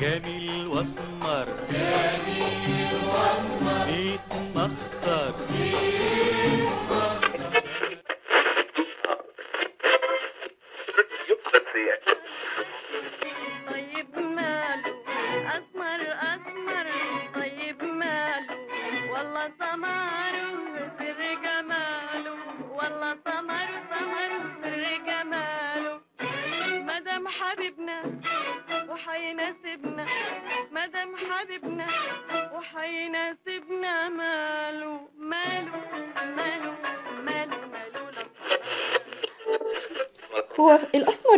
جميل وأسمر. يتمخر طيب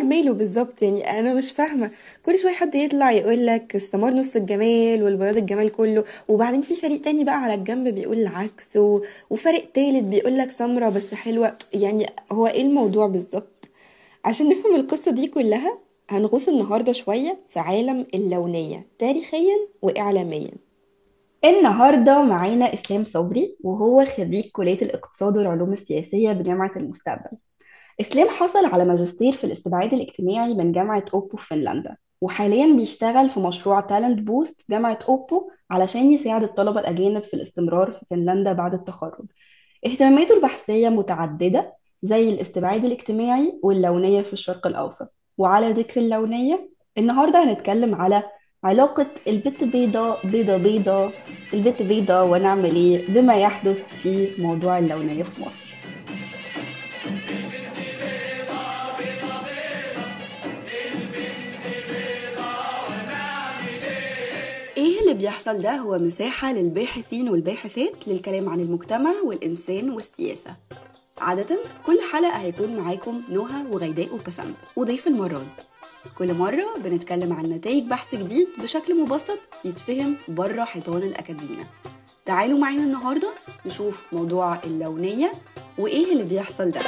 ماله بالظبط يعني أنا مش فاهمة. كل شوية حد يطلع يقول لك السمار نص الجمال والبياض الجمال كله وبعدين في فريق تاني بقى على الجنب بيقول العكس و... وفريق تالت بيقول لك سمرة بس حلوة. يعني هو إيه الموضوع بالظبط عشان نفهم القصة دي كلها هنغوص النهارده شوية في عالم اللونية تاريخيا واعلاميا. النهارده معانا إسلام صبري وهو خريج كلية الاقتصاد والعلوم السياسية بجامعة المستقبل. إسلام حصل على ماجستير في الاستبعاد الاجتماعي من جامعة أوبو في فنلندا وحاليا بيشتغل في مشروع تالنت بوست جامعة أوبو علشان يساعد الطلبة الأجانب في الاستمرار في فنلندا بعد التخرج. اهتماماته البحثية متعددة زي الاستبعاد الاجتماعي واللونية في الشرق الأوسط. وعلى ذكر اللونية النهاردة هنتكلم على علاقة البت بيضة بيضة بيضة البت بيضة ونعمل إيه بما يحدث في موضوع اللونية في مصر. اللي بيحصل ده هو مساحة للباحثين والباحثات للكلام عن المجتمع والإنسان والسياسة. عادة كل حلقة هيكون معاكم نهى وغيداء وبسنت وضيف المرة دي. كل مرة بنتكلم عن نتائج بحث جديد بشكل مبسط يتفهم بره حيطان الأكاديمية. تعالوا معانا النهاردة نشوف موضوع اللونية وإيه اللي بيحصل ده.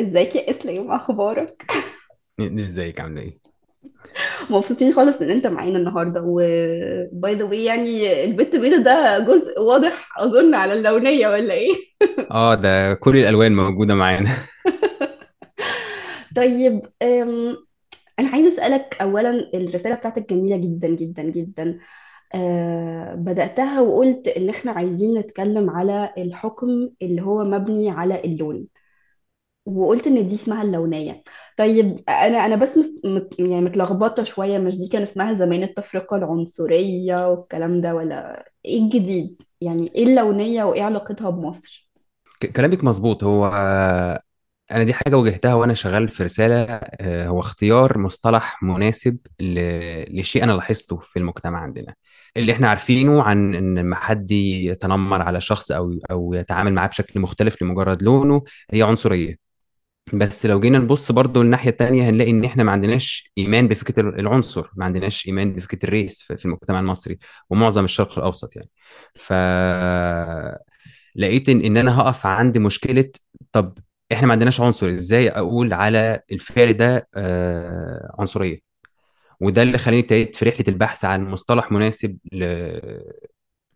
ازيك يا اسلام؟ أخبارك؟ ازيك؟ عاملة إيه؟ مبسوطين خالص ان انت معانا النهارده وباي ذا واي يعني البت بيضة ده جزء واضح اظن على اللونية ولا إيه؟ آه ده كل الألوان موجودة معانا. طيب أم، أنا عايزة أسألك اولا الرسالة بتاعتك جميلة جدا جدا جدا. أه بدأتها وقلت إن إحنا عايزين نتكلم على الحكم اللي هو مبني على اللون. وقلت إن دي اسمها اللونية. طيب أنا أنا بس مت يعني متلخبطة شوية مش دي كان اسمها زمان التفرقة العنصرية والكلام ده ولا إيه الجديد؟ يعني إيه اللونية وإيه علاقتها بمصر؟ كلامك مظبوط. هو أنا دي حاجة واجهتها وأنا شغال في رسالة آه، هو اختيار مصطلح مناسب لشيء أنا لاحظته في المجتمع عندنا. اللي إحنا عارفينه عن إن لما حد يتنمر على شخص أو أو يتعامل معاه بشكل مختلف لمجرد لونه هي عنصرية. بس لو جينا نبص برضو الناحية التانية هنلاقي إن إحنا ما عندناش إيمان بفكرة العنصر ما عندناش إيمان بفكرة الريس في المجتمع المصري ومعظم الشرق الأوسط يعني. ف لقيت إن إن أنا هقف عند مشكلة طب إحنا ما عندناش عنصر إزاي أقول على الفعل ده آه، عنصرية؟ وده اللي خلاني ابتديت في رحلة البحث عن مصطلح مناسب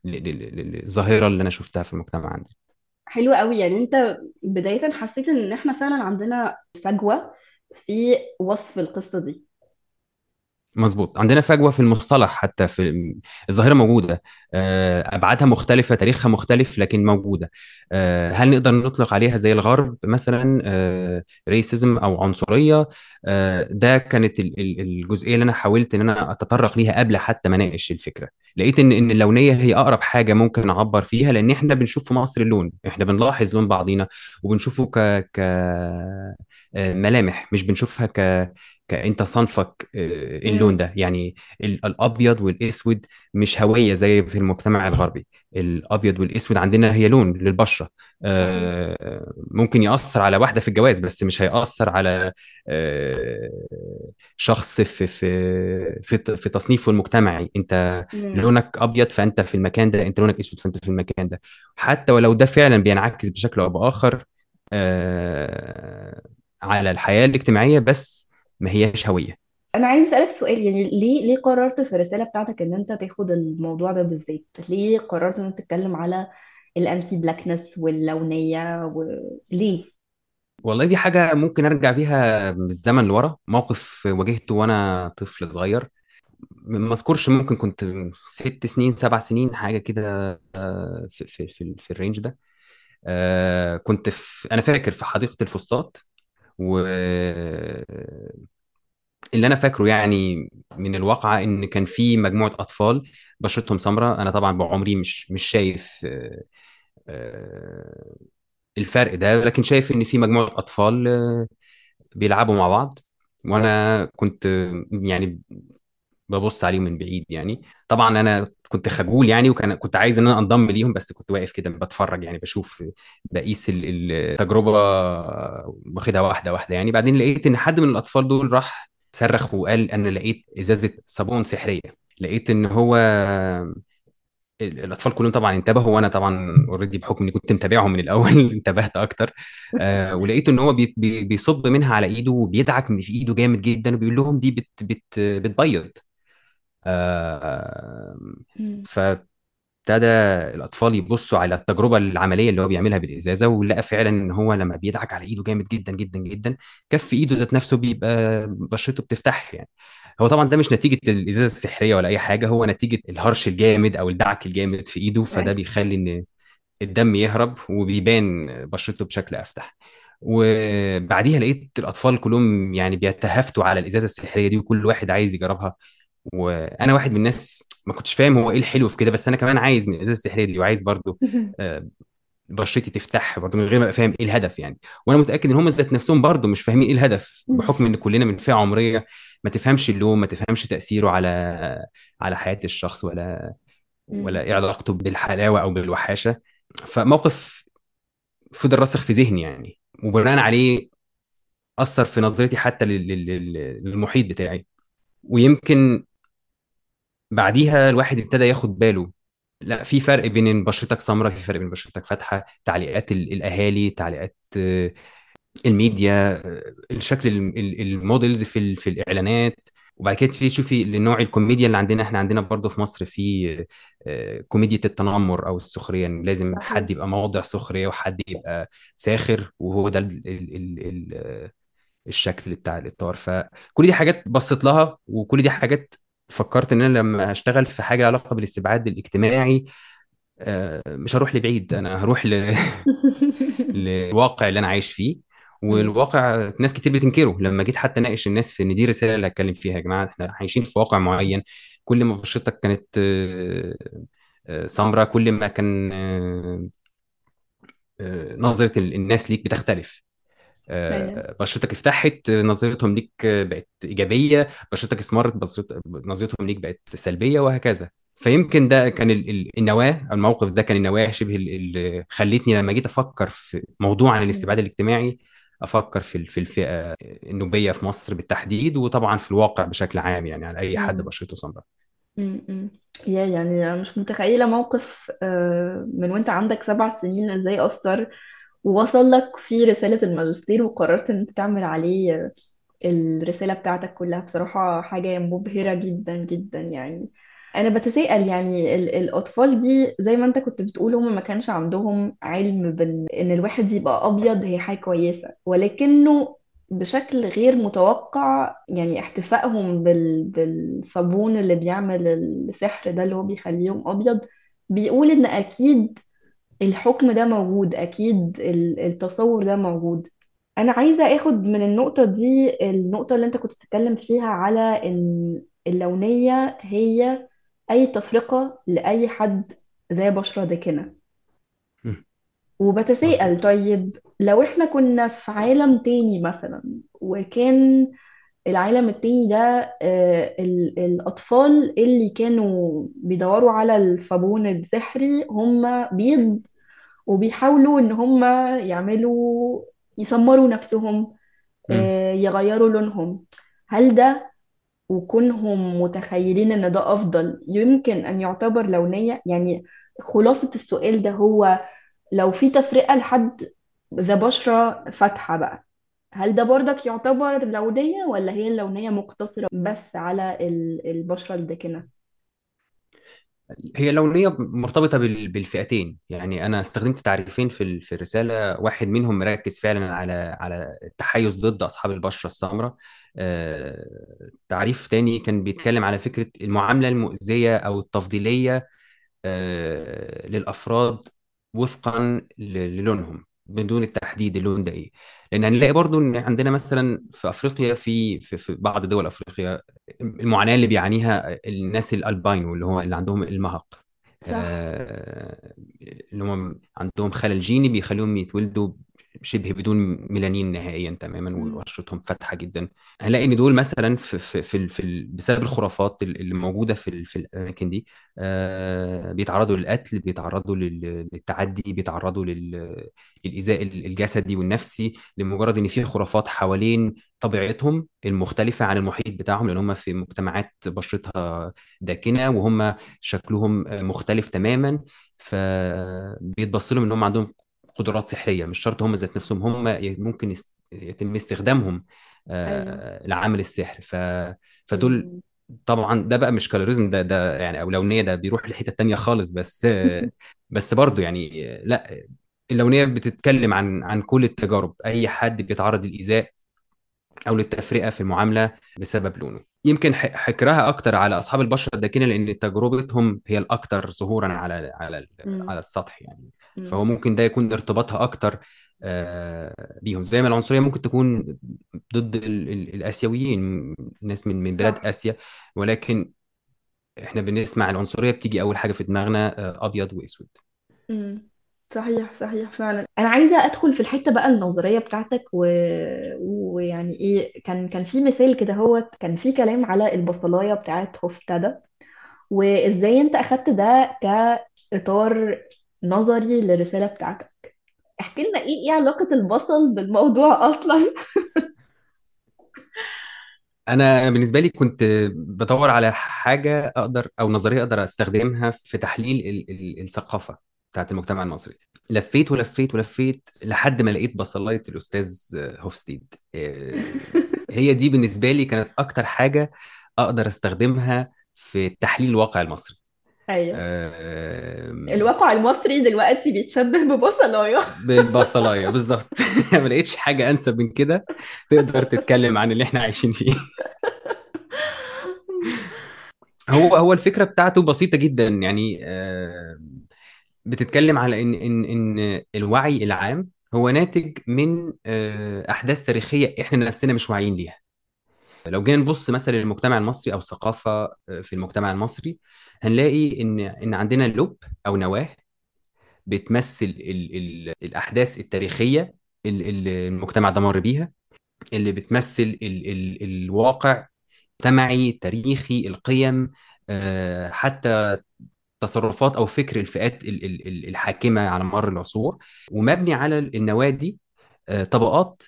للظاهرة اللي أنا شفتها في المجتمع عندنا حلو قوي. يعني انت بداية حسيت ان إحنا فعلا عندنا فجوة في وصف القصة دي. مظبوط. عندنا فجوة في المصطلح حتى في الظاهرة موجودة. آه، أبعادها مختلفة تاريخها مختلف لكن موجودة. آه، هل نقدر نطلق عليها زي الغرب مثلا؟ ريسيزم أو عنصرية. آه، ده كانت ال- ال- الجزئية اللي أنا حاولت إن أنا أتطرق ليها قبل حتى ما أناقش الفكرة. لقيت إن إن اللونية هي أقرب حاجة ممكن أعبر فيها لأن إحنا بنشوف في مصر اللون إحنا بنلاحظ لون بعضينا وبنشوفه ك ك آه، ملامح مش بنشوفها ك كأنت صنفك آه، اللون امم ده؟ يعني ال- الأبيض والأسود مش هوية زي في المجتمع الغربي. الأبيض والأسود عندنا هي لون للبشرة. آه، ممكن يأثر على واحدة في الجواز بس مش هيأثر على آه، شخص في في في في تصنيفه المجتمعي. أنت لونك أبيض فأنت في المكان ده. أنت لونك أسود فأنت في المكان ده. حتى ولو ده فعلا بينعكس بشكل أو بآخر على الحياة الاجتماعية بس ما هياش هوية. أنا عايز أسألك سؤال يعني ليه ليه قررت في الرسالة بتاعتك إن أنت تاخد الموضوع ده بالذات؟ ليه قررت إن أنت تتكلم على ال anti-blackness واللونية وليه والله دي حاجة ممكن أرجع بيها بالزمن لورا موقف واجهته وأنا طفل صغير. ما أذكرش ممكن كنت ست سنين سبع سنين حاجة كده آه، في في في, في الرينج ده. آه، كنت في أنا فاكر في حديقة الفسطاط. واللي أنا فاكره يعني من الواقعة إن كان في مجموعة أطفال بشرتهم سمراء. أنا طبعا بعمري مش مش شايف آه، آه، الفرق ده لكن شايف إن في مجموعة أطفال آه، بيلعبوا مع بعض. وأنا كنت يعني ببص عليهم من بعيد يعني. طبعا أنا كنت خجول يعني وكان كنت عايز إن أنا أنضم ليهم بس كنت واقف كده بتفرج يعني بشوف بقيس ال- ال- التجربة آه، واخدها واحدة واحدة يعني. بعدين لقيت إن حد من الأطفال دول راح صرخ وقال أنا لقيت إزازة صابون سحرية. لقيت إن هو الأطفال كلهم طبعا انتبهوا وأنا طبعا already بحكم إني كنت متابعهم من الأول انتبهت أكتر. آه ولقيت إن هو بي بي بيصب منها على إيده وبيدعك من في إيده جامد جدا وبيقول لهم دي بت بت بتبيض. فابتدى الأطفال يبصوا على التجربة العملية اللي هو بيعملها بالإزازة ولقى فعلا إن هو لما بيدعك على إيده جامد جدا جدا جدا كف إيده ذات نفسه بيبقى بشرته بتفتح يعني. هو طبعا ده مش نتيجة الإزازة السحرية ولا أي حاجة هو نتيجة الهرش الجامد أو الدعك الجامد في إيده فده أيوة. بيخلي إن الدم يهرب وبيبان بشرته بشكل أفتح. وبعديها لقيت الأطفال كلهم يعني بيتهافتوا على الإزازة السحرية دي وكل واحد عايز يجربها. وأنا واحد من الناس ما كنتش فاهم هو إيه الحلو في كده بس أنا كمان عايز من الازازه السحرية دي وعايز برضو آه، بشرتي تفتح برضو من غير ما ابقى فاهم إيه الهدف يعني. وأنا متأكد ان هم ذات نفسهم برضو مش فاهمين إيه الهدف بحكم ان كلنا من فئة عمرية ما تفهمش اللون ما تفهمش تأثيره على على حياة الشخص ولا ولا. إيه علاقته بالحلاوة أو بالوحاشة. فموقف فضل راسخ في ذهني يعني وبناء عليه أثر في نظرتي حتى لل- لل- لل- للمحيط بتاعي. ويمكن بعديها الواحد ابتدى ياخد باله. لا في فرق بين إن بشرتك سمراء في فرق بين بشرتك فاتحة تعليقات ال- الأهالي تعليقات آه، الميديا آه، الشكل ال- ال- ال models في في الإعلانات. وبعد كده تبتدي تشوفي النوع الكوميديا اللي عندنا إحنا عندنا برضه في مصر في آه، كوميديا التنمر أو السخرية. يعني لازم صحيح. حد يبقى موضع سخرية وحد يبقى ساخر وهو ده ال ال ال ال الشكل بتاع الإطار. فكل دي حاجات بصيت لها وكل دي حاجات فكرت إن أنا لما هشتغل في حاجة علاقة بالاستبعاد الاجتماعي آه، مش هروح لبعيد أنا هروح ل... للواقع اللي أنا عايش فيه. والواقع ناس كتير بتنكره لما جيت حتى أناقش الناس في إن دي رسالة اللي هتكلم فيها يا جماعة إحنا عايشين في واقع معين كل ما بشرتك كانت آه، آه، سمراء كل ما كان آه، آه، نظرة الناس ليك بتختلف. آه، بشرتك فتحت آه، نظرتهم ليك بقت إيجابية بشرتك اسمرت نظرتهم ليك بقت سلبية وهكذا فيمكن ده كان ال- ال- النواة الموقف ده كان النواة شبه ال- اللي خلتني لما جيت أفكر في موضوع عن. الاستبعاد الاجتماعي أفكر في في الفئة النوبية في مصر بالتحديد وطبعا في الواقع بشكل عام يعني على أي حد. بشرته سمراء. يا يعني أنا مش متخيلة موقف آه، من وأنت عندك سبع سنين إزاي أثر ووصل لك في رسالة الماجستير وقررت إن أنت تعمل عليه الرسالة بتاعتك كلها. بصراحة حاجة مبهرة جدا جدا يعني. أنا بتساءل يعني ال- الأطفال دي زي ما أنت كنت بتقول هم ما كانش عندهم علم بأن إن الواحد يبقى أبيض هي حاجة كويسة. ولكنه بشكل غير متوقع يعني احتفائهم بال... بالصابون اللي بيعمل السحر ده اللي هو بيخليهم أبيض بيقول إن أكيد الحكم ده موجود أكيد ال- التصور ده موجود. أنا عايزة أخد من النقطة دي النقطة اللي أنت كنت بتتكلم فيها على إن اللونية هي أي تفرقة لأي حد ذا بشرة داكنة. مم. وبتساءل مظبوط. طيب لو إحنا كنا في عالم تاني مثلا وكان العالم التاني ده آه، ال- الأطفال اللي كانوا بيدوروا على الصابون السحري هم بيض وبيحاولوا إن هم يعملوا يسمروا نفسهم. آه، يغيروا لونهم. هل ده وكونهم متخيلين إن ده أفضل؟ يمكن أن يعتبر لونية يعني خلاصة السؤال ده هو لو في تفرقة لحد ذا بشرة فاتحة بقى هل ده برضك يعتبر لونية ولا هي اللونية مقتصرة بس على ال- البشرة الداكنة؟ هي اللونية مرتبطة بال- بالفئتين. يعني أنا استخدمت تعريفين في في الرسالة. واحد منهم مركز فعلا على على التحيز ضد أصحاب البشرة السمراء. آه، تعريف تاني كان بيتكلم على فكرة المعاملة المؤذية أو التفضيلية آه، للأفراد وفقا للونهم. بدون التحديد اللون ده إيه. لأن هنلاقي برضو إن عندنا مثلا في أفريقيا في في, في بعض دول أفريقيا المعاناة اللي بيعانيها الناس الالباينو اللي هو اللي عندهم المهق. صح. آه، اللي هم عندهم خلل جيني بيخليهم يتولدوا شبه بدون ميلانين نهائيا تماما مم. وبشرتهم فاتحة جدا هنلاقي إن دول مثلا في في في, في بسبب الخرافات اللي موجودة في في الأماكن دي آه، بيتعرضوا للقتل بيتعرضوا لل- للتعدي بيتعرضوا لل- للإيذاء الجسدي والنفسي لمجرد إن في خرافات حوالين طبيعتهم المختلفة عن المحيط بتاعهم لأن هم في مجتمعات بشرتها داكنة وهم شكلهم مختلف تماما فبيتبص لهم إن هم عندهم قدرات سحرية مش شرط هم ذات نفسهم هم ممكن يتم استخدامهم آه، لعمل السحر. ف... فدول. طبعا ده بقى مش كالوريزم ده ده يعني أو لونيه ده بيروح لحتة تانية خالص. بس بس برضه يعني لا اللونيه بتتكلم عن عن كل التجارب أي حد بيتعرض للإيذاء أو للتفرقة في المعاملة بسبب لونه. يمكن حكرها أكتر على أصحاب البشرة الداكنة لأن تجربتهم هي الاكثر ظهورا على على. على السطح يعني. فهو مم. ممكن ده يكون ارتباطها أكتر آه، بيهم. زي ما العنصرية ممكن تكون ضد ال- ال- الآسيويين ناس من من بلاد صح. آسيا. ولكن إحنا بنسمع العنصرية بتيجي أول حاجة في دماغنا آه، أبيض وأسود. صحيح صحيح فعلا. أنا عايزة أدخل في الحتة بقى النظرية بتاعتك و... ويعني إيه كان كان في مثال كده هو كان في كلام على البصلاية بتاعت هوفستادا وإزاي أنت أخدت ده كإطار نظري للرسالة بتاعتك. احكي لنا إيه إيه علاقة البصل بالموضوع أصلا؟ أنا بالنسبة لي كنت بدور على حاجة أقدر أو نظرية أقدر أستخدمها في تحليل ال ال الثقافة بتاعت المجتمع المصري. لفيت ولفيت ولفيت لحد ما لقيت بصلاية الأستاذ هوفستيد. آه، هي دي بالنسبة لي كانت أكتر حاجة أقدر أستخدمها في تحليل الواقع المصري. أيوه. آم، الواقع المصري دلوقتي بيتشبه ببصلايه بالبصلايه بالظبط. ما لقيتش حاجة أنسب من كده تقدر تتكلم عن اللي إحنا عايشين فيه. هو هو الفكرة بتاعته بسيطة جدا. يعني آه، بتتكلم على إن إن إن الوعي العام هو ناتج من آه، أحداث تاريخية إحنا نفسنا مش واعيين ليها. لو جينا نبص مثلا للمجتمع المصري أو الثقافه آه، في المجتمع المصري هنلاقي إن إن عندنا لب أو نواة بتمثل ال ال الأحداث التاريخية ال- ال- المجتمع ده مر بيها اللي بتمثل ال ال الواقع المجتمعي التاريخي القيم آه، حتى تصرفات أو فكر الفئات ال- ال- ال- الحاكمة على مر العصور. ومبني على النوادي آه، طبقات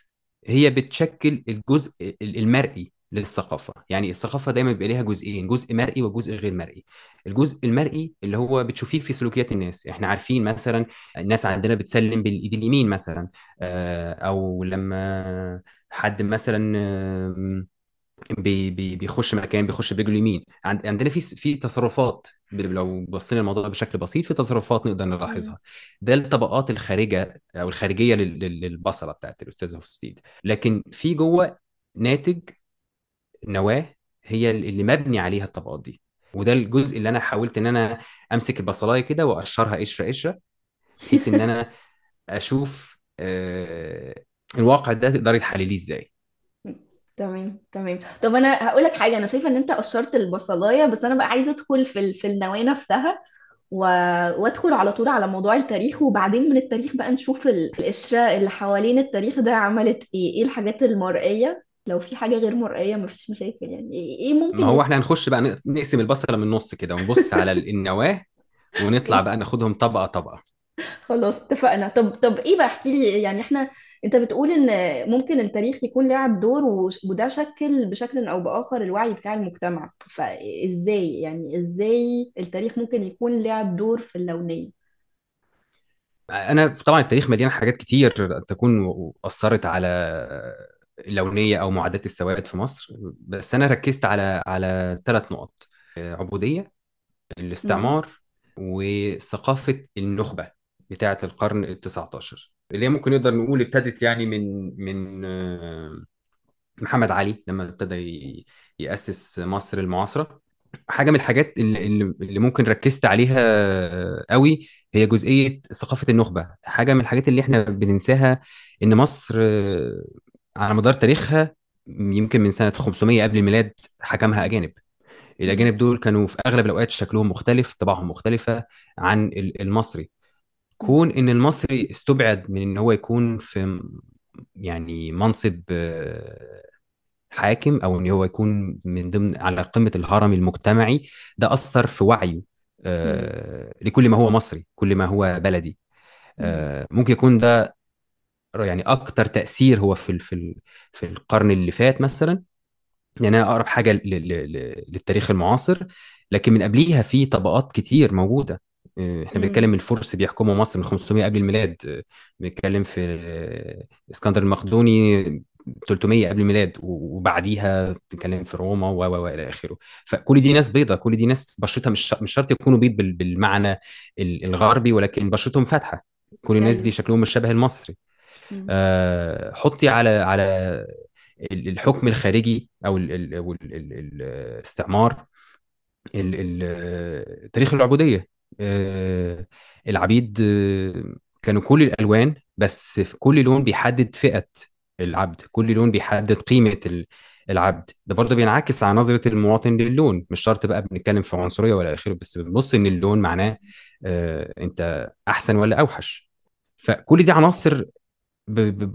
هي بتشكل الجزء ال- المرئي. للثقافة. يعني الثقافة دايما بيبقى ليها جزئين جزء مرئي وجزء غير مرئي. الجزء المرئي اللي هو بتشوفيه في سلوكيات الناس. إحنا عارفين مثلا الناس عندنا بتسلم بالإيد اليمين مثلا آه، أو لما حد مثلا بي بي بيخش مكان بيخش برجله اليمين. عند عندنا في في تصرفات لو بصينا الموضوع بشكل بسيط في تصرفات نقدر. نلاحظها. ده الطبقات الخارجة أو الخارجية لل- لل- للبصرة بتاعت الاستاذ هوفستيد لكن في جوه ناتج نواه هي اللي مبني عليها الطبقات دي. وده الجزء اللي أنا حاولت إن أنا أمسك البصلاية كده وأقشرها قشرة قشرة بحيث إن أنا أشوف آه، الواقع ده تقدري تحلليه إزاي. تمام تمام. طب أنا هقول لك حاجة أنا شايفة إن أنت قشرت البصلاية بس أنا بقى عايزة أدخل في في النواة نفسها و... وأدخل على طول على موضوع التاريخ وبعدين من التاريخ بقى نشوف ال- القشرة اللي حوالين التاريخ ده عملت إيه إيه الحاجات المرئية. لو في حاجة غير مرئية مفيش مشاكل يعني. إيه إيه ممكن ما هو. إحنا هنخش بقى نقسم البصله من النص كده ونبص على ال- النواه ونطلع بقى ناخدهم طبقة طبقة. خلاص اتفقنا. طب طب إيه بقى؟ احكي لي يعني إحنا أنت بتقول إن ممكن التاريخ يكون لعب دور وش- وده شكل بشكل أو بآخر الوعي بتاع المجتمع. فازاي يعني إزاي التاريخ ممكن يكون لعب دور في اللونية أنا طبعا التاريخ مليان حاجات كتير تكون اثرت على اللونيه أو معاداه السواد في مصر بس أنا ركزت على على ثلاث نقط عبودية الاستعمار وثقافة النخبة بتاعة القرن ال 19 اللي هي ممكن نقدر نقول ابتدت يعني من من آه، محمد علي لما ابتدى يأسس مصر المعاصرة. حاجة من الحاجات اللي, اللي ممكن ركزت عليها قوي هي جزئية ثقافة النخبة. حاجة من الحاجات اللي إحنا بننساها إن مصر آه، على مدار تاريخها يمكن من سنة 500 قبل الميلاد حكمها أجانب. الأجانب دول كانوا في أغلب الأوقات شكلهم مختلف طباعهم مختلفة عن ال- المصري. كون إن المصري استبعد من إن هو يكون في يعني منصب آه، حاكم أو إن هو يكون من ضمن على قمة الهرم المجتمعي ده أثر في وعيه آه، لكل ما هو مصري كل ما هو بلدي. آه، ممكن يكون ده يعني أكتر تأثير هو في في في القرن اللي فات مثلا. يعني أنا اقرب حاجة للتاريخ المعاصر لكن من قبليها في طبقات كتير موجودة. آه، إحنا. بنتكلم الفرس بيحكموا مصر من 500 قبل الميلاد آه، بنتكلم في إسكندر المقدوني 300 قبل الميلاد وبعديها بتتكلم في روما و و إلى آخره. فكل دي ناس بيضة كل دي ناس بشرتها مش مش شرط يكونوا بيض بال- بالمعنى ال- الغربي ولكن بشرتهم فاتحة. كل الناس دي أيوه شكلهم مش شبه المصري. حطي على على ال- الحكم الخارجي أو الاستعمار ال- ال- تاريخ العبودية. آه، العبيد آه، كانوا كل الألوان بس كل لون بيحدد فئة العبد كل لون بيحدد قيمة ال- العبد. ده برضه بينعكس على نظرة المواطن للون. مش شرط بقى بنتكلم في عنصرية ولا آخره بس بنبص إن اللون معناه آه، أنت أحسن ولا أوحش. فكل دي عناصر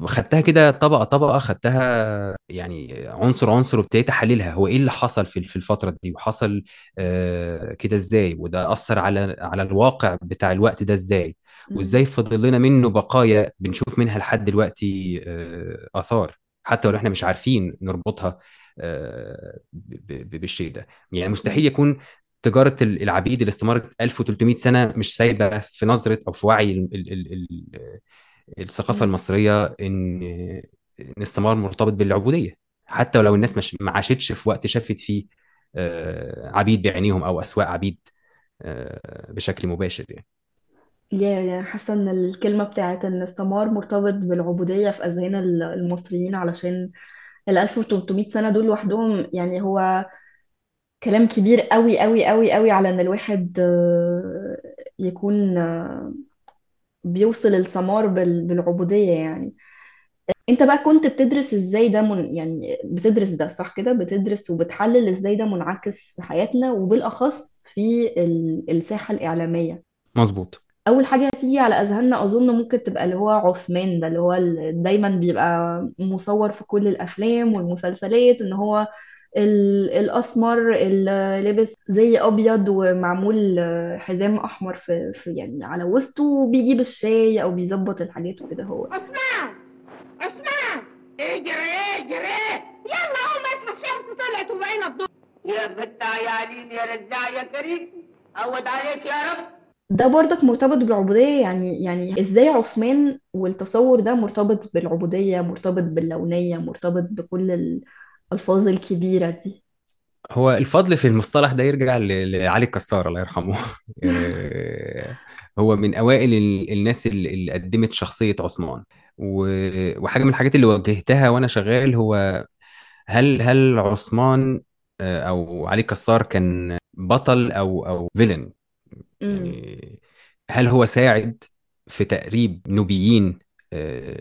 خدتها كده طبقة طبقة خدتها يعني عنصر عنصر وابتديت أحللها. هو إيه اللي حصل في في الفترة دي؟ وحصل آه كده إزاي؟ وده أثر على على الواقع بتاع الوقت ده إزاي؟ مم. وإزاي فضل لنا منه بقايا بنشوف منها لحد دلوقتي آه آثار حتى لو إحنا مش عارفين نربطها آه بالشيء ده. يعني مستحيل. يكون تجارة ال- العبيد اللي استمرت 1300 سنة مش سايبة في نظرة أو في وعي ال- ال- ال- ال- الثقافة مم. المصرية إن إن الاستعمار مرتبط بالعبودية حتى ولو الناس مش ما عاشتش في وقت شافت فيه آه، عبيد بعينيهم أو أسواق عبيد آه، بشكل مباشر يعني يا يا حاسة إن الكلمة بتاعت إن السمار مرتبط بالعبودية في أذهان ال- المصريين علشان ال 1300 سنة دول لوحدهم يعني هو كلام كبير قوي قوي قوي قوي على إن الواحد آه، يكون بيوصل السمار بال- بالعبودية يعني. انت بقى كنت بتدرس إزاي ده من يعني بتدرس ده صح كده؟ بتدرس وبتحلل إزاي ده منعكس في حياتنا وبالأخص في ال- الساحة الإعلامية. مظبوط. أول حاجة هتيجي على أذهاننا أظن ممكن تبقى اللي هو عثمان ده اللي هو ال- دايما بيبقى مصور في كل الأفلام والمسلسلات إن هو ال- الأسمر اللي لابس زي أبيض ومعمول آه، حزام أحمر في, في يعني على وسطه وبيجيب الشاي أو بيظبط الحاجات وكده هو. عثمان عثمان اجري اجري! يلا قوم اصحى الشمس طلعت وبقينا الظهر يا فتاح يا عليم يا رزاع يا كريم. عود عليك يا رب. ده برضك مرتبط بالعبودية يعني يعني إزاي عثمان والتصور ده مرتبط بالعبودية مرتبط باللونية مرتبط بكل الألفاظ الكبيرة دي. هو الفضل في المصطلح ده يرجع ل- لعلي الكسار الله يرحمه. آه، هو من أوائل ال- الناس اللي اللي قدمت شخصية عثمان. و- وحاجة من الحاجات اللي واجهتها وأنا شغال هو هل هل عثمان آه، أو علي كسار كان بطل أو أو فيلن امم يعني هل هو ساعد في تقريب نوبيين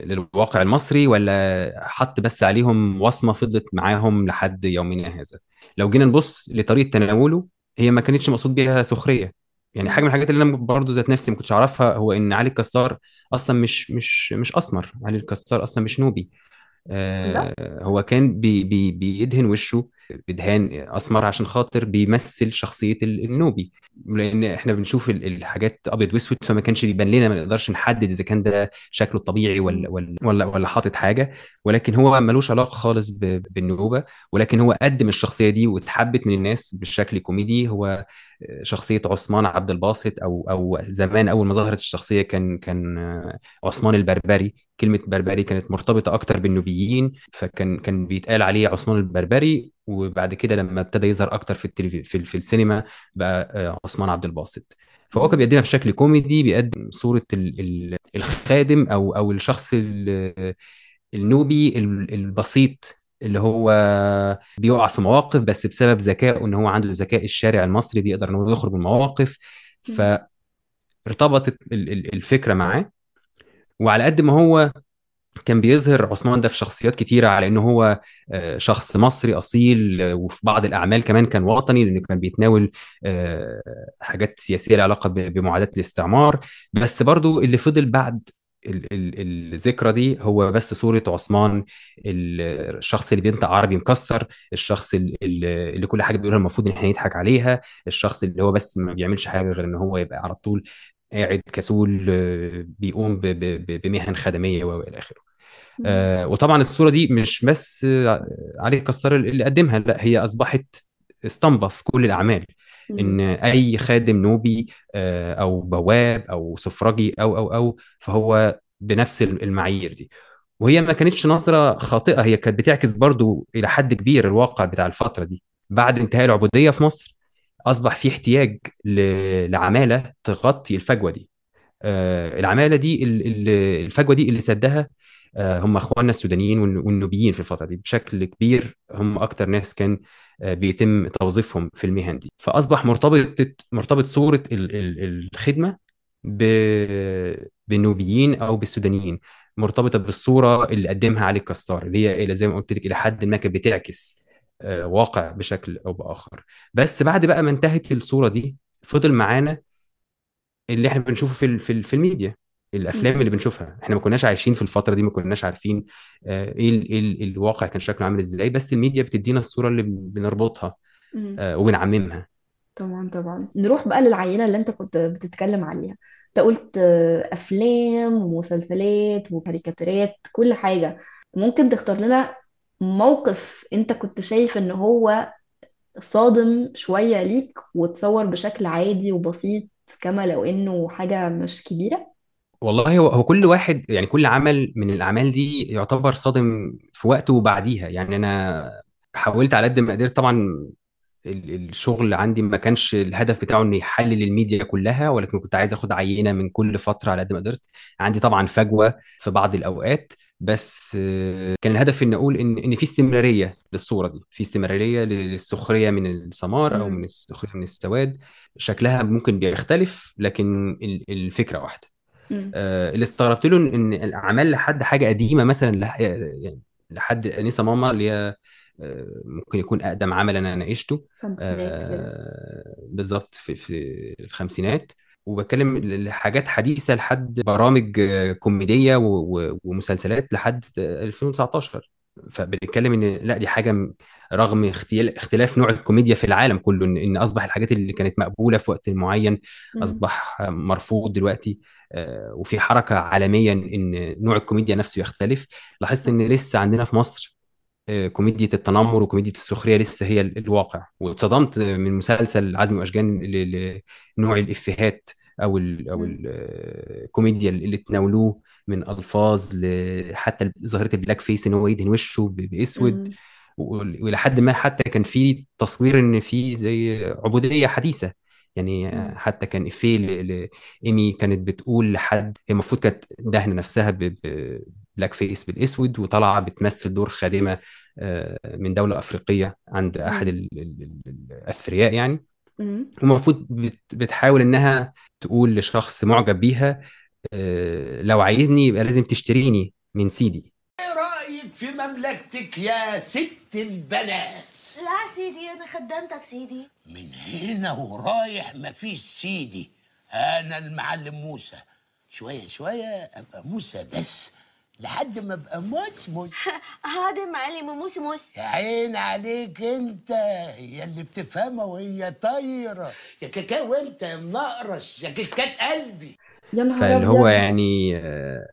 للواقع المصري ولا حط بس عليهم وصمة فضلت معاهم لحد يومنا هذا؟ لو جينا نبص لطريقة تناوله هي ما كانتش مقصود بيها سخرية. يعني حاجة من الحاجات اللي أنا برضو ذات نفسي ما كنتش أعرفها هو إن علي الكسار أصلا مش مش مش أسمر. علي الكسار أصلا مش نوبي. آه، هو كان بي بي بيدهن وشه بدهان أسمر عشان خاطر بيمثل شخصية ال- النوبي. لأن إحنا بنشوف ال- الحاجات أبيض وأسود فما كانش بيبان لنا ما نقدرش نحدد إذا كان ده شكله الطبيعي ولا. ولا ولا ولا حاطط حاجة. ولكن هو ملوش علاقة خالص بالنوبة. ولكن هو قدم الشخصية دي واتحبت من الناس بالشكل كوميدي. هو شخصية عثمان عبد الباسط أو أو زمان أول ما ظهرت الشخصية كان كان عثمان البربري. كلمة بربري كانت مرتبطة أكتر بالنوبيين فكان كان بيتقال عليه عثمان البربري. وبعد كده لما ابتدى يظهر أكتر في التلفزيون في, في السينما بقى آه، عثمان عبد الباسط. فهو كان بيقدمها بشكل كوميدي بيقدم صورة ال- ال- الخادم أو أو الشخص ال- النوبي ال- البسيط اللي هو بيقع في مواقف بس بسبب ذكائه إن هو عنده ذكاء الشارع المصري بيقدر إن هو يخرج من مواقف. فارتبطت ال- ال- الفكرة معاه. وعلى قد ما هو كان بيظهر عثمان ده في شخصيات كتيرة على انه هو آه، شخص مصري أصيل آه، وفي بعض الأعمال كمان كان وطني لأنه كان بيتناول آه، حاجات سياسية لها علاقة بمعاداة الاستعمار. بس برضو اللي فضل بعد ال- ال- الذكرى دي هو بس صورة عثمان ال- الشخص اللي بينطق عربي مكسر الشخص ال- ال- اللي كل حاجة بيقولها المفروض إن إحنا نضحك عليها الشخص اللي هو بس ما بيعملش حاجة غير إن هو يبقى على طول قاعد كسول بيقوم بمهن خدمية وإلى آخره. آه، وطبعا الصورة دي مش بس علي كسار اللي قدمها لا هي أصبحت اسطمبة في كل الأعمال. إن أي خادم نوبي آه، أو بواب أو سفرجي أو أو أو فهو بنفس المعايير دي. وهي ما كانتش نظرة خاطئة هي كانت بتعكس برضو إلى حد كبير الواقع بتاع الفترة دي. بعد انتهاء العبودية في مصر أصبح في احتياج ل- لعمالة تغطي الفجوة دي. آه، العمالة دي ال- ال- الفجوة دي اللي سدها هم اخواننا السودانيين والن- والنوبيين في الفترة دي. بشكل كبير هم أكتر ناس كان آه، بيتم توظيفهم في المهن دي. فأصبح مرتبط مرتبط صورة ال- ال- الخدمة بالنوبيين أو بالسودانيين. مرتبطة بالصورة اللي قدمها علي كسار اللي هي زي ما قلت لك إلى حد ما كانت بتعكس آه، واقع بشكل أو بآخر. بس بعد بقى ما انتهت الصورة دي فضل معانا اللي إحنا بنشوفه في في الميديا. الأفلام اللي بنشوفها. إحنا ما كناش عايشين في الفترة دي ما كناش عارفين آه، إيه ال- إيه ال- الواقع كان شكله عامل إزاي. بس الميديا بتدينا الصورة اللي بنربطها. آه، وبنعممها. طبعا طبعا. نروح بقى للعينة اللي أنت كنت بتتكلم عليها. أنت قلت آه، أفلام ومسلسلات وكاريكاتيرات كل حاجة. ممكن تختار لنا موقف أنت كنت شايف إن هو صادم شوية ليك وتصور بشكل عادي وبسيط كما لو إنه حاجة مش كبيرة؟ والله هو هو كل واحد يعني كل عمل من الأعمال دي يعتبر صادم في وقته وبعديها يعني أنا حاولت على قد ما قدرت طبعا ال- الشغل عندي ما كانش الهدف بتاعه إنه يحلل الميديا كلها ولكن كنت عايز آخد عينة من كل فترة على قد ما قدرت عندي طبعا فجوة في بعض الأوقات بس كان الهدف ان أقول إن إن في استمرارية للصورة دي في استمرارية للسخرية من السمار أو. من السخرية من السواد شكلها ممكن بيختلف لكن ال- الفكرة واحدة. آه، اللي استغربت له ان الاعمال لحد حاجة قديمة مثلا لح- يعني لحد انسه ماما اللي هي آه، ممكن يكون أقدم عمل أنا ناقشته. آه، بالظبط في في الخمسينات. وبتكلم لحاجات حديثة لحد برامج آه، كوميدية ومسلسلات لحد 2019 فبنتكلم إن لا دي حاجة رغم اختلاف نوع الكوميديا في العالم كله ان أصبح الحاجات اللي كانت مقبولة في وقت معين. أصبح مرفوض دلوقتي آه، وفي حركة عالميا إن نوع الكوميديا نفسه يختلف لاحظت إن لسه عندنا في مصر آه، كوميديا التنمر وكوميديا السخرية لسه هي ال- الواقع واتصدمت من مسلسل عزمي وأشجان لنوع الإفيهات أو ال أو مم. ال- آه، الكوميديا اللي تناولوه من ألفاظ حتى ظاهرة ال blackface إن هو يدهن وشه بأسود وإلى حد ما حتى كان في تصوير إن في زي عبودية حديثة يعني. حتى كان افيه ل- إيمي كانت بتقول لحد هي المفروض كانت دهنه نفسها ب blackface بالأسود وطالعة بتمثل دور خادمة آه، من دولة أفريقية عند أحد مم. ال- ال- ال- الأثرياء يعني. ومفروض بت- بتحاول إنها تقول لشخص معجب بيها آه، لو عايزني يبقى لازم تشتريني من سيدي رأيك في مملكتك يا ست البنات. لا سيدي أنا خدمتك سيدي. من هنا ورايح مفيش سيدي. أنا المعلم موسى. شوية شوية أبقى موسى بس لحد ما أبقى موسموس هذا معلم موس موس. يا عين عليك أنت يا اللي بتفهمها وهي طايرة. يا كاكاو أنت يا منقرش يا كيكات قلبي. يا نهار فاللي هو يعني آه،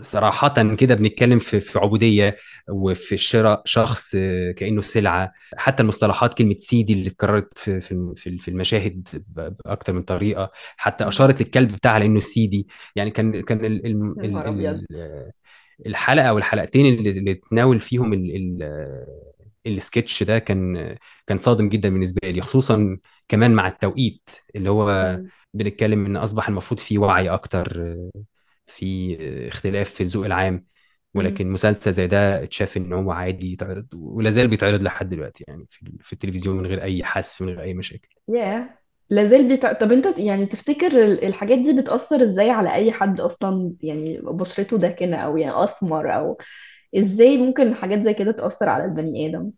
صراحة كده بنتكلم في في عبودية وفي شراء شخص كأنه سلعة. حتى المصطلحات كلمة سيدي اللي اتكررت في في في المشاهد بأكتر من طريقة. حتى. أشارت للكلب بتاعها لأنه سيدي. يعني كان كان ال- ال- ال- الحلقة أو الحلقتين اللي اللي تناول فيهم ال- ال- السكتش ده كان كان صادم جدا بالنسبة لي خصوصا كمان مع التوقيت اللي هو. بنتكلم إن أصبح المفروض في وعي أكتر. في اختلاف في الذوق العام. ولكن مسلسل زي ده اتشاف ان هو عادي يتعرض ولا زال بيتعرض لحد دلوقتي يعني في في التلفزيون من غير أي حذف من غير أي مشاكل. ياه! لازال بيتع... طب انت يعني تفتكر ال- الحاجات دي بتأثر إزاي على أي حد أصلا؟ يعني بشرته داكنة أو يعني أسمر أو إزاي ممكن حاجات زي كده تأثر على البني آدم؟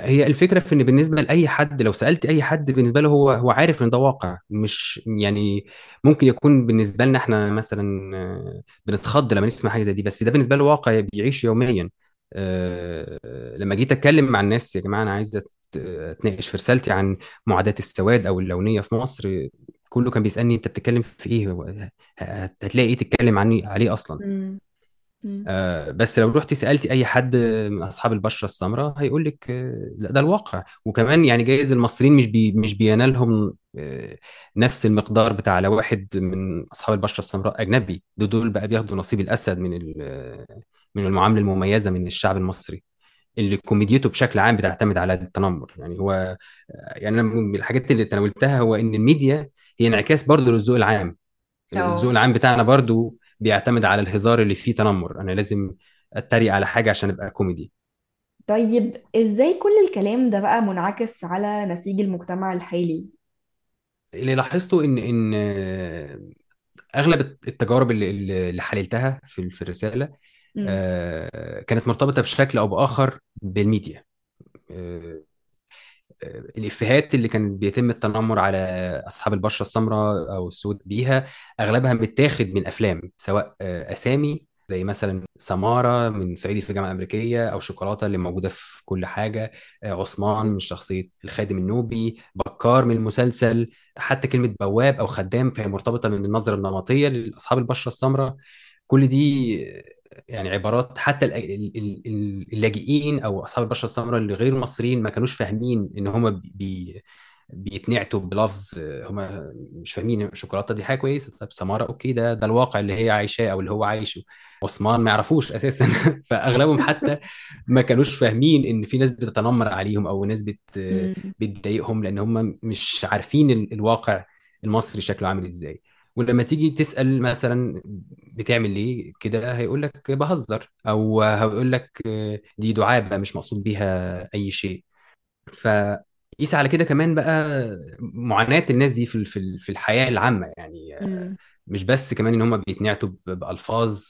هي الفكرة في إن بالنسبة لأي حد لو سألت أي حد بالنسبة له هو هو عارف إن ده واقع. مش يعني ممكن يكون بالنسبة لنا إحنا مثلا آه، بنتخض لما نسمع حاجة زي دي بس ده بالنسبة له واقع بيعيش يوميا. آه، لما جيت أتكلم مع الناس يا جماعة أنا عايز أتناقش في رسالتي عن معاداة السواد أو اللونية في مصر كله كان بيسألني أنت بتتكلم في إيه؟ هتلاقي إيه تتكلم عني عليه أصلا. آه، بس لو رحتي سألتي أي حد من أصحاب البشرة السمراء هيقول لك آه، لا ده الواقع. وكمان يعني جايز المصريين مش بي مش بينالهم آه، نفس المقدار بتاع لو واحد من أصحاب البشرة السمراء أجنبي. دول دول بقى بياخدوا نصيب الأسد من آه، من المعاملة المميزة من الشعب المصري اللي كوميديته بشكل عام بتعتمد على التنمر. يعني هو آه، يعني أنا من الحاجات اللي تناولتها هو إن الميديا هي انعكاس برضه للذوق العام. الذوق العام بتاعنا برضو بيعتمد على الهزار اللي فيه تنمر. أنا لازم أتريق على حاجة عشان أبقى كوميدي. طيب إزاي كل الكلام ده بقى منعكس على نسيج المجتمع الحالي؟ اللي لاحظته إن إن أغلب التجارب اللي اللي حللتها في في الرسالة. آه، كانت مرتبطة بشكل أو بآخر بالميديا. آه، الإفيهات اللي كان بيتم التنمر على أصحاب البشرة السمراء أو السود بيها أغلبها متاخد من أفلام سواء آه، أسامي زي مثلا سمارة من صعيدي في الجامعة الأمريكية أو شوكولاتة اللي موجودة في كل حاجة آه، عثمان من شخصية الخادم النوبي بكار من المسلسل حتى كلمة بواب أو خدام فهي مرتبطة من النظرة النمطية لأصحاب البشرة السمراء. كل دي يعني عبارات حتى ال- ال- ال- ال- اللاجئين أو أصحاب البشره السمراء اللي غير مصريين ما كانوش فاهمين إن هم بي بيتنعتوا بلفظ هم مش فاهمين الشوكولاته دي حاجة كويسة طب سماره أوكي ده ده الواقع اللي هي عايشاه أو اللي هو عايشه. عثمان ما يعرفوش أساسا. فأغلبهم حتى ما كانوش فاهمين إن في ناس بتتنمر عليهم أو ناس بت. بتضايقهم لأن هم مش عارفين ال- الواقع المصري شكله عامل إزاي. ولما تيجي تسأل مثلا بتعمل ليه كده هيقول لك بهزر أو هيقول لك دي دعابة مش مقصود بيها أي شيء فقيس على كده كمان بقى معاناة الناس دي في في في الحياة العامة يعني. مش بس كمان إن هم بيتنعتوا بألفاظ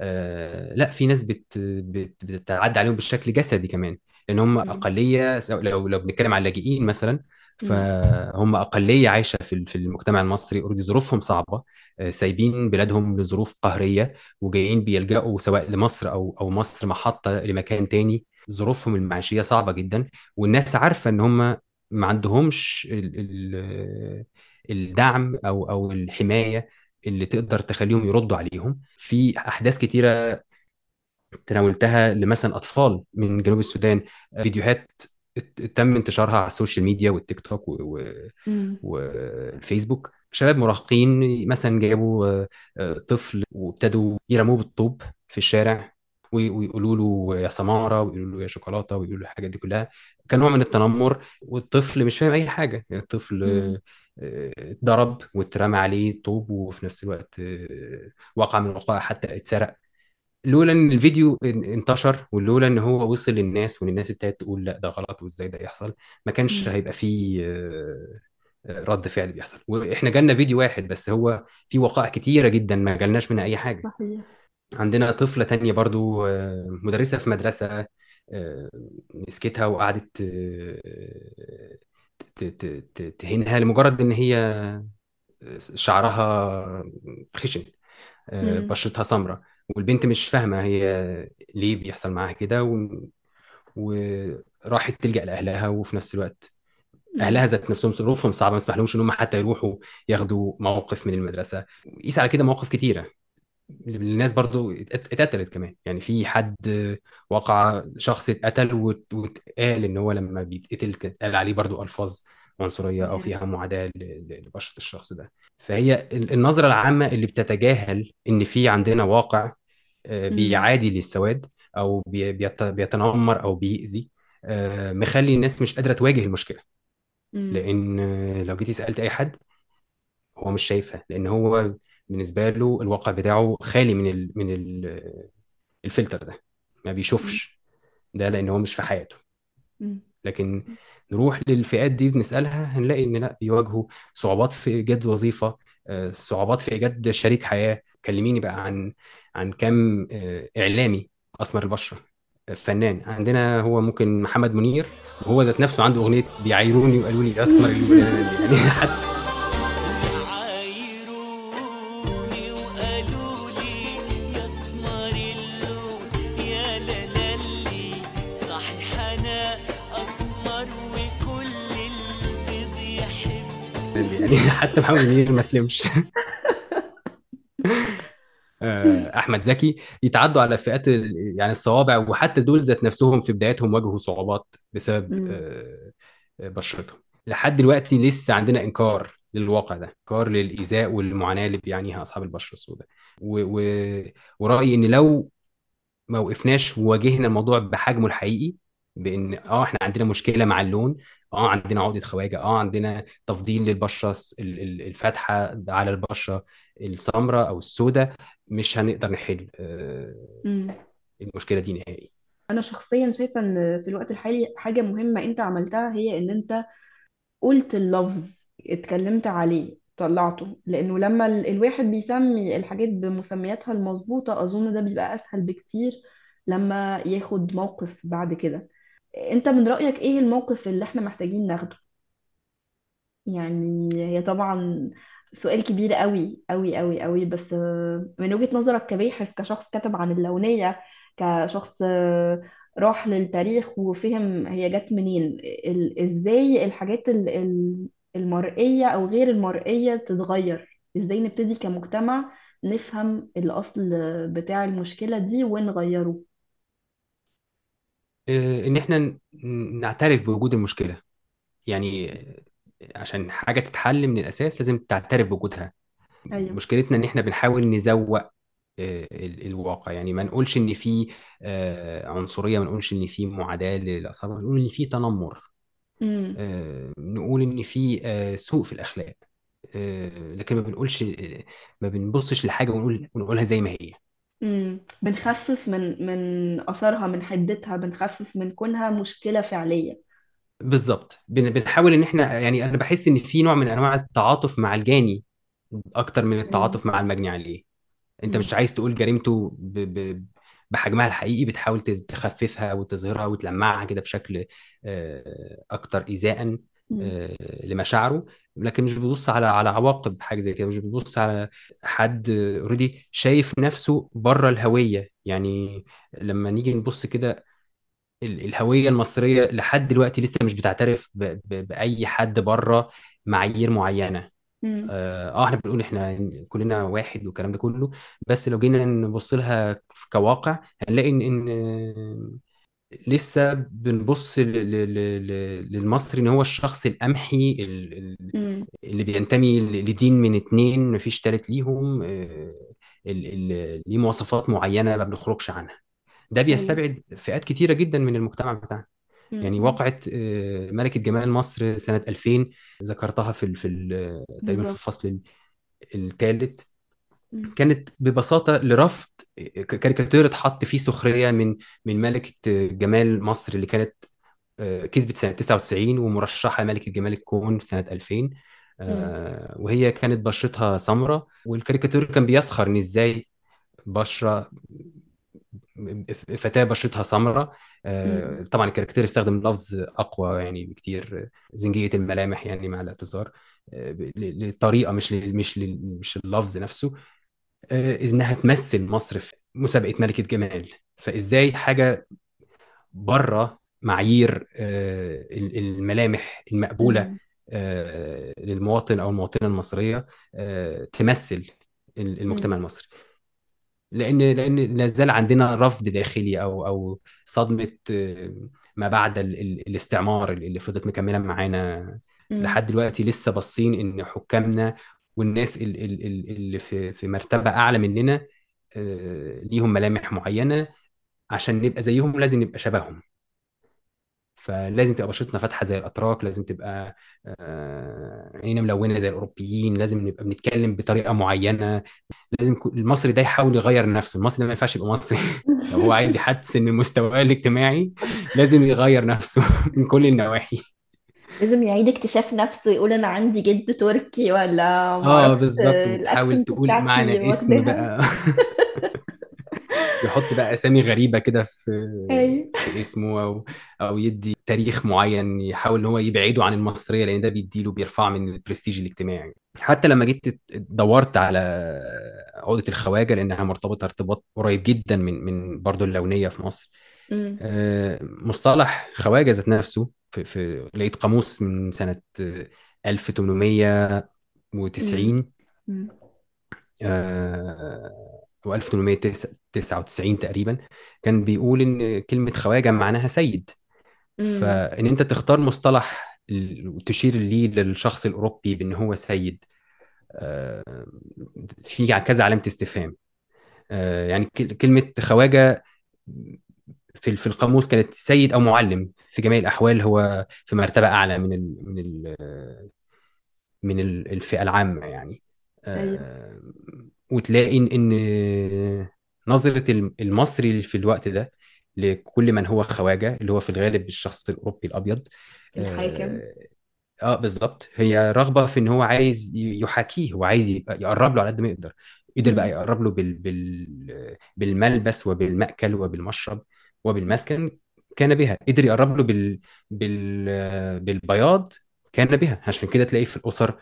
آه، لأ في ناس بت بت- بتتعدى عليهم بالشكل جسدي كمان لأن هم. أقلية لو لو بنتكلم على اللاجئين مثلا. فهم أقلية عايشة في في المجتمع المصري. أوريدي ظروفهم صعبة. آه، سايبين بلادهم لظروف قهرية وجايين بيلجأوا سواء لمصر أو أو مصر محطة لمكان تاني. ظروفهم المعيشية صعبة جدا والناس عارفة إن هم ما عندهمش ال ال الدعم أو أو الحماية اللي تقدر تخليهم يردوا عليهم. في أحداث كتيرة تناولتها لمثلا أطفال من جنوب السودان. فيديوهات ات- تم انتشارها على ال social media وال TikTok و- و-. والفيسبوك شباب مراهقين مثلا جابوا آه، آه، طفل وابتدوا يرموه بالطوب في الشارع وي- ويقولوا له يا سمارة ويقولوا له يا شوكولاتة ويقولوا له الحاجات دي كلها كان نوع من التنمر والطفل مش فاهم أي حاجة الطفل مم. آه، آه، اتضرب واترمى عليه طوب وفي نفس الوقت وقع من الوقائع حتى اتسرق لولا إن الفيديو إن- انتشر ولولا إن هو وصل للناس وإن الناس ابتدت تقول لأ ده غلط وإزاي ده يحصل ما كانش. هيبقى فيه آه، رد فعل بيحصل وإحنا جالنا فيديو واحد بس هو في وقائع كتيرة جدا ما جالناش منها أي حاجة صحيح عندنا طفلة تانية برضو آه، مدرسة في مدرسة آه، مسكتها وقعدت تهينها لمجرد إن هي شعرها خشن. بشرتها سمراء والبنت مش فاهمة هي ليه بيحصل معاها كده و... وراحت تلجأ لأهلها وفي نفس الوقت أهلها مم. ذات نفسهم ظروفهم صعبة ما يسمحلهمش إن هم حتى يروحوا ياخدوا موقف من المدرسة. قيس على كده مواقف كتيرة. الناس برضو ات- اتقتلت كمان. يعني في حد وقع شخص اتقتل وات- واتقال إن هو لما بيتقتل كان قال عليه برضو ألفاظ عنصرية أو. فيها معاداة لبشره الشخص ده فهي ال- النظرة العامة اللي بتتجاهل إن في عندنا واقع آه،. بيعادي للسواد أو بي- بيت- بيتنمر أو بيأذي آه، مخلي الناس مش قادرة تواجه المشكلة. لأن لو جيتي سالت أي حد هو مش شايفها لأن هو بالنسبة له الواقع بتاعه خالي من ال من ال الفلتر ده ما بيشوفش ده لأن هو مش في حياته. لكن نروح للفئات دي بنسألها هنلاقي إن لأ بيواجهوا صعوبات في إيجاد وظيفة آه، صعوبات في إيجاد شريك حياة. كلميني بقى عن عن كم آه، إعلامي أسمر البشرة فنان. عندنا هو ممكن محمد منير وهو ذات نفسه عنده أغنية بيعايروني وقالوا لي أسمر يعني حتى يعني حتى محمد منير ما سلمش. آه، أحمد زكي يتعدوا على فئات يعني الصوابع وحتى دول ذات نفسهم في بداياتهم واجهوا صعوبات بسبب آه، بشرتهم. لحد دلوقتي لسه عندنا إنكار للواقع ده إنكار للإيذاء والمعاناة اللي بيعانيها أصحاب البشره السوداء. و... و... ورأيي إن لو ما وقفناش وواجهنا الموضوع بحجمه الحقيقي بإن آه إحنا عندنا مشكلة مع اللون آه عندنا عقدة خواجة آه عندنا تفضيل للبشرة الفاتحة على البشرة السمراء أو السوداء مش هنقدر نحل آه،. المشكلة دي نهائي. أنا شخصيا شايفة إن في الوقت الحالي حاجة مهمة أنت عملتها هي إن أنت قلت اللفظ اتكلمت عليه طلعته. لأنه لما ال- الواحد بيسمي الحاجات بمسمياتها المظبوطة أظن ده بيبقى أسهل بكتير لما ياخد موقف بعد كده. انت من رأيك إيه الموقف اللي إحنا محتاجين ناخده؟ يعني هي طبعا سؤال كبير قوي قوي قوي قوي بس من وجهة نظرك كباحث كشخص كتب عن اللونية كشخص راح للتاريخ وفهم هي جت منين إزاي الحاجات ال- ال- المرئية أو غير المرئية تتغير؟ إزاي نبتدي كمجتمع نفهم الاصل بتاع المشكلة دي ونغيره؟ إن إحنا نعترف بوجود المشكلة. يعني آه، عشان حاجة تتحل من الأساس لازم تعترف بوجودها. أيوه. مشكلتنا إن إحنا بنحاول نزوق آه، ال- الواقع. يعني ما نقولش إن في آه، عنصرية ما نقولش إن في معاداة للاصحاب نقول إن في تنمر. آه، نقول إن في آه، سوء في الأخلاق. آه، لكن ما بنقولش آه، ما بنبصش لحاجة ونقول ونقولها زي ما هي. امم بنخفف من من أثرها من حدتها بنخفف من كونها مشكلة فعلية. بالظبط. بن- بنحاول إن إحنا يعني أنا بحس إن في نوع من أنواع التعاطف مع الجاني أكتر من امم التعاطف مع المجني عليه. أنت مش عايز تقول جريمته ب... ب... بحجمها الحقيقي بتحاول تز- تخففها وتظهرها وتلمعها كده بشكل آه، أكتر ايذاء. لمشاعره لكن مش بتبص على على عواقب حاجة زي كده مش بتبص على حد اوريدي شايف نفسه بره الهوية. يعني لما نيجي نبص كده ال- الهوية المصرية لحد دلوقتي لسه مش بتعترف ب... ب... بأي حد بره معايير معينة. امم آه آه، إحنا بنقول إحنا كلنا واحد والكلام ده كله بس لو جينا نبص لها كواقع هنلاقي إن إن لسه بنبص ل- ل- ل- للمصري إن هو الشخص القمحي ال- ال- اللي بينتمي ل- لدين من اتنين مفيش تالت ليهم آه، ال- ال- ليه مواصفات معينة ما بنخرجش عنها. ده أيوه بيستبعد فئات كتيرة جدا من المجتمع بتاعنا. يعني واقعة آه، ملكة جمال مصر سنة 2000 ذكرتها في ال- في ال- تقريبا في بالظبط. الفصل الثالث كانت ببساطة لرفض كاريكاتير اتحط فيه سخرية من من ملكة جمال مصر اللي كانت آه، كسبت سنة 99 ومرشحة ملكة جمال الكون في سنة 2000 امم آه، وهي كانت بشرتها سمراء والكاريكاتير كان بيسخر إن إزاي بشرة فتاة بشرتها سمراء آه، طبعا الكاريكاتير استخدم لفظ أقوى يعني بكتير زنجية الملامح يعني مع الاعتذار ب- ل- للطريقة مش مش مش اللفظ نفسه. إنها تمثل مصر في مسابقة ملكة جمال. فإزاي حاجة بره معايير آه، ال- الملامح المقبولة امم آه، للمواطن أو المواطنة المصرية آه، تمثل ال- المجتمع المصري. لأن لأن لا زال عندنا رفض داخلي أو أو صدمة آه، ما بعد ال- ال- الاستعمار اللي فضلت مكملة معانا لحد دلوقتي لسه باصين إن حكامنا والناس ال- ال- ال- اللي في في مرتبة أعلى مننا آه، ليهم ملامح معينة عشان نبقى زيهم لازم نبقى شبههم. فلازم تبقى بشرتنا فاتحة زي الأتراك لازم تبقى آه، عينينا ملونة زي الأوروبيين لازم نبقى بنتكلم بطريقة معينة. لازم المصري ده يحاول يغير نفسه. المصري ده ما ينفعش يبقى مصري. لو هو عايز يحسن من مستواه الاجتماعي لازم يغير نفسه من كل النواحي. لازم يعيد اكتشاف نفسه يقول أنا عندي جد تركي ولا آه معرفش بالظبط. وتحاول ال accent تقول بتاعتي معنى اسم واخداها بقى. يحط بقى أسامي غريبة كده في أيوه. في اسمه أو أو يدي تاريخ معين يحاول إن هو يبعده عن المصرية لأن ده بيديله بيرفعه من البرستيج الاجتماعي. حتى لما جيت دورت على عقدة الخواجة لأنها مرتبطة ارتباط قريب جدا من من برضه اللونية في مصر. آه، مصطلح خواجة ذات نفسه في, في لقيت قاموس من سنة آه، 1890 أمم، و 1899 تقريبا. كان بيقول إن كلمة خواجة معناها سيد. فإن أنت تختار مصطلح ال- تشير ليه للشخص الأوروبي بإن هو سيد آه، في كذا علامة استفهام. آه، يعني كل- كلمة خواجة في في القاموس كانت سيد أو معلم. في جميع الأحوال هو في مرتبة أعلى من ال من ال من ال- الفئة العامة يعني. أيوه. آه، وتلاقي إن نظرة الم- المصري في الوقت ده لكل من هو خواجة اللي هو في الغالب الشخص الأوروبي الأبيض. الحاكم آه آه، بالظبط هي رغبه في إن هو عايز يحاكيه. هو عايز يبقى يقرب له على قد ما يقدر. قدر بقى يقرب له بال بال بالملبس وبالمأكل وبالمشرب. وبالمسكن كان بها قدر يقرب له بال بال بالبياض كان بها عشان كده تلاقي في الأسر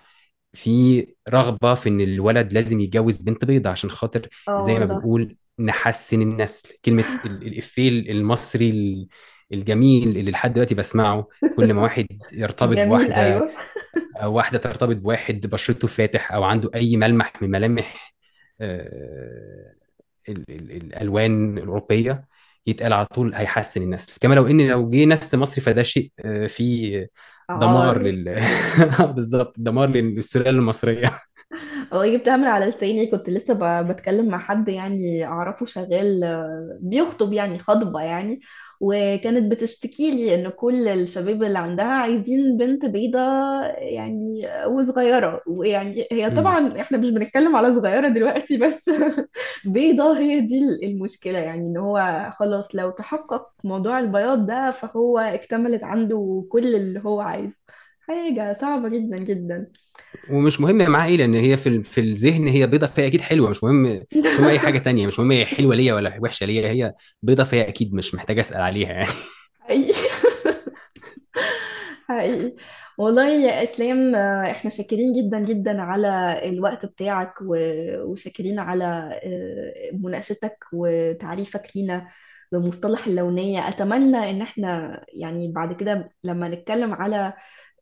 في رغبة في إن الولد لازم يتجوز بنت بيضة عشان خاطر زي ما والله بنقول نحسن النسل. كلمة ال- الإفيه المصري ال- الجميل اللي لحد دلوقتي بسمعه. كل ما واحد يرتبط جميل بواحدة أيوه. أو واحدة ترتبط بواحد بشرته فاتح أو عنده أي ملمح من ملامح آه، ال- ال- الألوان الأوروبية يتقال على طول هيحسن النسل. كما لو إن لو جه نسل مصري فده شيء آه، فيه دمار عار لل بالظبط دمار للسلالة المصرية. والله جبتها من على لساني كنت لسه ب- بتكلم مع حد يعني أعرفه شغال آه، بيخطب يعني خطبة يعني. وكانت بتشتكي لي إن كل الشباب اللي عندها عايزين بنت بيضة يعني وصغيرة. ويعني هي مم. طبعا إحنا مش بنتكلم على صغيرة دلوقتي بس بيضة هي دي المشكلة. يعني إن هو خلاص لو تحقق موضوع البياض ده فهو اكتملت عنده كل اللي هو عايزه. حاجة صعبة جدا جدا. ومش مهم معاها إيه لأن هي في في الذهن هي بيضة فهي أكيد حلوة مش مهم مش مهم أي حاجة تانية مش مهم هي حلوة ليا ولا وحشة ليا هي بيضة فهي أكيد مش محتاج أسأل عليها يعني. حقيقي. حقيقي. والله يا إسلام آه، إحنا شاكرين جدا جدا على الوقت بتاعك و- وشاكرين على آه، مناقشتك وتعريفك لينا بمصطلح اللونية. أتمنى إن إحنا يعني بعد كده لما نتكلم على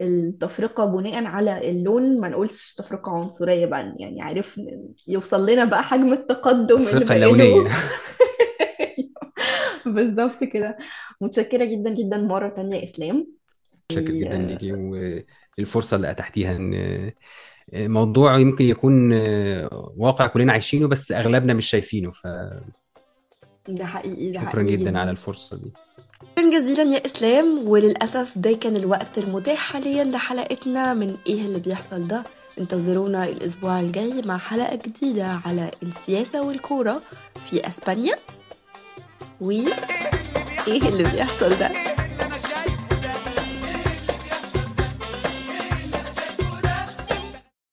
التفرقة بناء على اللون ما نقولش تفرقة عنصرية بقى يعني عارف يوصل لنا بقى حجم التقدم اللي بقاله اللونية. بالظبط كده. متشكرة جدا جدا مرة تانية يا إسلام. شاكر جدا ليكي والفرصة اللي اتحتيها إن موضوع يمكن يكون واقع كلنا عايشينه بس أغلبنا مش شايفينه فشكرا ده حقيقي ده حقيقي جدا جدا. على الفرصة دي. شكرا جزيلا يا إسلام وللأسف ده كان الوقت المتاح حاليا لحلقتنا من إيه اللي بيحصل ده. انتظرونا الأسبوع الجاي مع حلقة جديدة على السياسة والكورة في أسبانيا. و إيه اللي بيحصل ده؟